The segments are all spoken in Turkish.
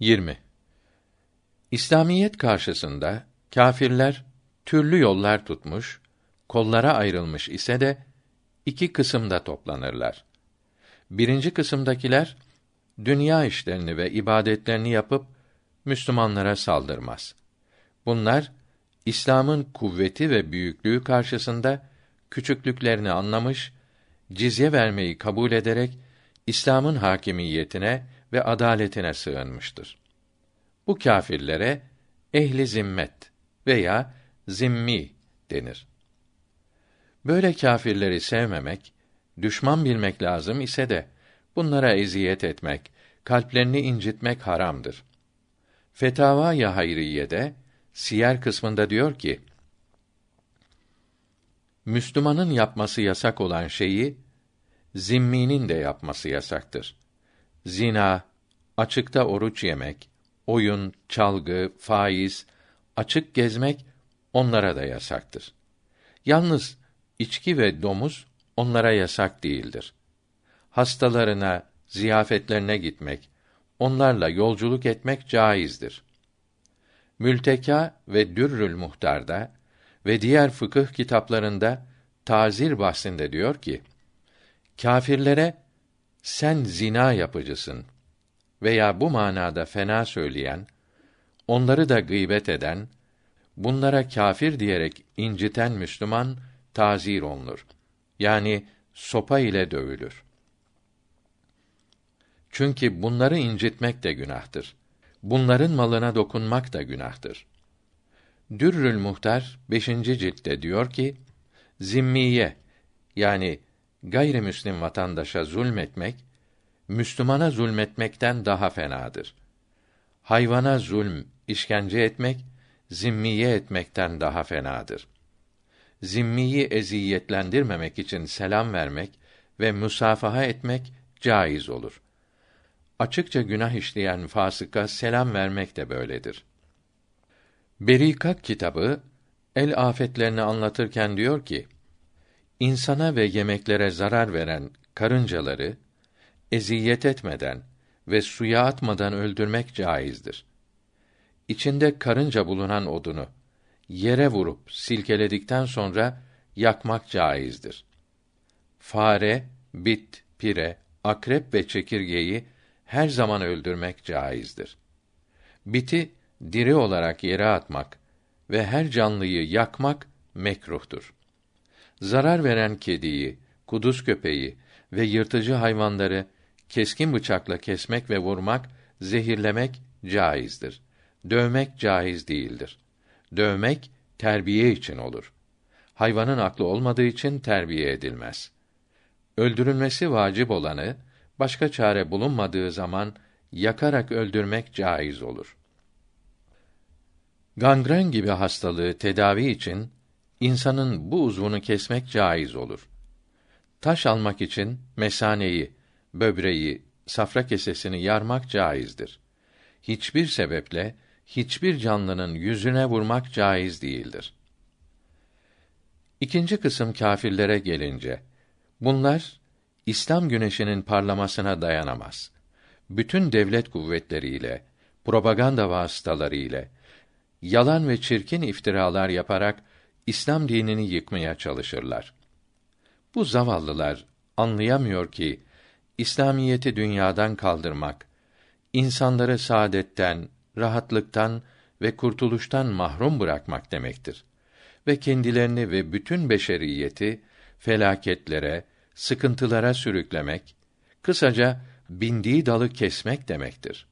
20. İslamiyet karşısında kâfirler türlü yollar tutmuş, kollara ayrılmış ise de iki kısımda toplanırlar. Birinci kısımdakiler dünya işlerini ve ibadetlerini yapıp Müslümanlara saldırmaz. Bunlar İslam'ın kuvveti ve büyüklüğü karşısında küçüklüklerini anlamış, cizye vermeyi kabul ederek İslam'ın hakimiyetine ve adaletine sığınmıştır. Bu kâfirlere ehli zimmet veya zimmi denir. Böyle kâfirleri sevmemek, düşman bilmek lazım ise de bunlara eziyet etmek, kalplerini incitmek haramdır. Fetava ya Hayriye'de siyer kısmında diyor ki: Müslümanın yapması yasak olan şeyi zimminin de yapması yasaktır. Zina, açıkta oruç yemek, oyun, çalgı, faiz, açık gezmek onlara da yasaktır. Yalnız içki ve domuz onlara yasak değildir. Hastalarına, ziyafetlerine gitmek, onlarla yolculuk etmek caizdir. Mülteka ve Dürrül Muhtar'da ve diğer fıkıh kitaplarında tazir bahsinde diyor ki: Kâfirlere sen zina yapıcısın veya bu manada fena söyleyen, onları da gıybet eden, bunlara kâfir diyerek inciten Müslüman tazir olunur. Yani sopa ile dövülür. Çünkü bunları incitmek de günahtır. Bunların malına dokunmak da günahtır. Dürrül Muhtar 5. ciltte diyor ki: Zimmiye yani gayrimüslim vatandaşa zulmetmek Müslümana zulmetmekten daha fenadır. Hayvana zulm, işkence etmek zimmiye etmekten daha fenadır. Zimmiyi eziyetlendirmemek için selam vermek ve musafaha etmek caiz olur. Açıkça günah işleyen fasıka selam vermek de böyledir. Berikat kitabı el afetlerini anlatırken diyor ki: İnsana ve yemeklere zarar veren karıncaları eziyet etmeden ve suya atmadan öldürmek caizdir. İçinde karınca bulunan odunu yere vurup silkeledikten sonra yakmak caizdir. Fare, bit, pire, akrep ve çekirgeyi her zaman öldürmek caizdir. Biti diri olarak yere atmak ve her canlıyı yakmak mekruhtur. Zarar veren kediyi, kuduz köpeği ve yırtıcı hayvanları keskin bıçakla kesmek ve vurmak, zehirlemek caizdir. Dövmek caiz değildir. Dövmek terbiye için olur. Hayvanın aklı olmadığı için terbiye edilmez. Öldürülmesi vacip olanı başka çare bulunmadığı zaman yakarak öldürmek caiz olur. Gangren gibi hastalığı tedavi için insanın bu uzvunu kesmek caiz olur. Taş almak için mesaneyi, böbreği, safra kesesini yarmak caizdir. Hiçbir sebeple hiçbir canlının yüzüne vurmak caiz değildir. İkinci kısım kâfirlere gelince, bunlar İslam güneşinin parlamasına dayanamaz. Bütün devlet kuvvetleriyle, propaganda vasıtaları ile yalan ve çirkin iftiralar yaparak İslam dinini yıkmaya çalışırlar. Bu zavallılar anlayamıyor ki İslamiyeti dünyadan kaldırmak, insanları saadetten, rahatlıktan ve kurtuluştan mahrum bırakmak demektir. Ve kendilerini ve bütün beşeriyeti felaketlere, sıkıntılara sürüklemek, kısaca bindiği dalı kesmek demektir.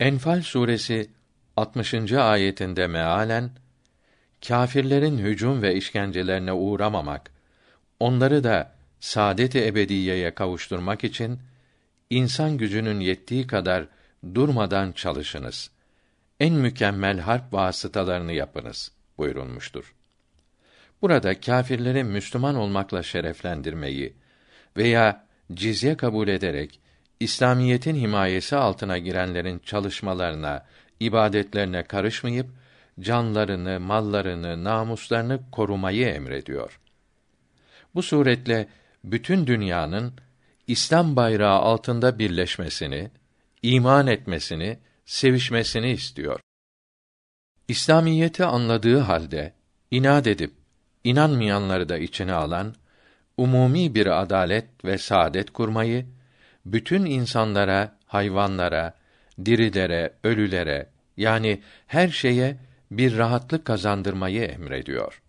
Enfal suresi 60. ayetinde mealen kâfirlerin hücum ve işkencelerine uğramamak, onları da saadet-i ebediyeye kavuşturmak için insan gücünün yettiği kadar durmadan çalışınız. En mükemmel harp vasıtalarını yapınız buyurulmuştur. Burada kâfirleri Müslüman olmakla şereflendirmeyi veya cizye kabul ederek İslamiyetin himayesi altına girenlerin çalışmalarına, ibadetlerine karışmayıp canlarını, mallarını, namuslarını korumayı emrediyor. Bu suretle bütün dünyanın İslam bayrağı altında birleşmesini, iman etmesini, sevişmesini istiyor. İslamiyeti anladığı halde inat edip inanmayanları da içine alan umumi bir adalet ve saadet kurmayı bütün insanlara, hayvanlara, dirilere, ölülere yani her şeye bir rahatlık kazandırmayı emrediyor.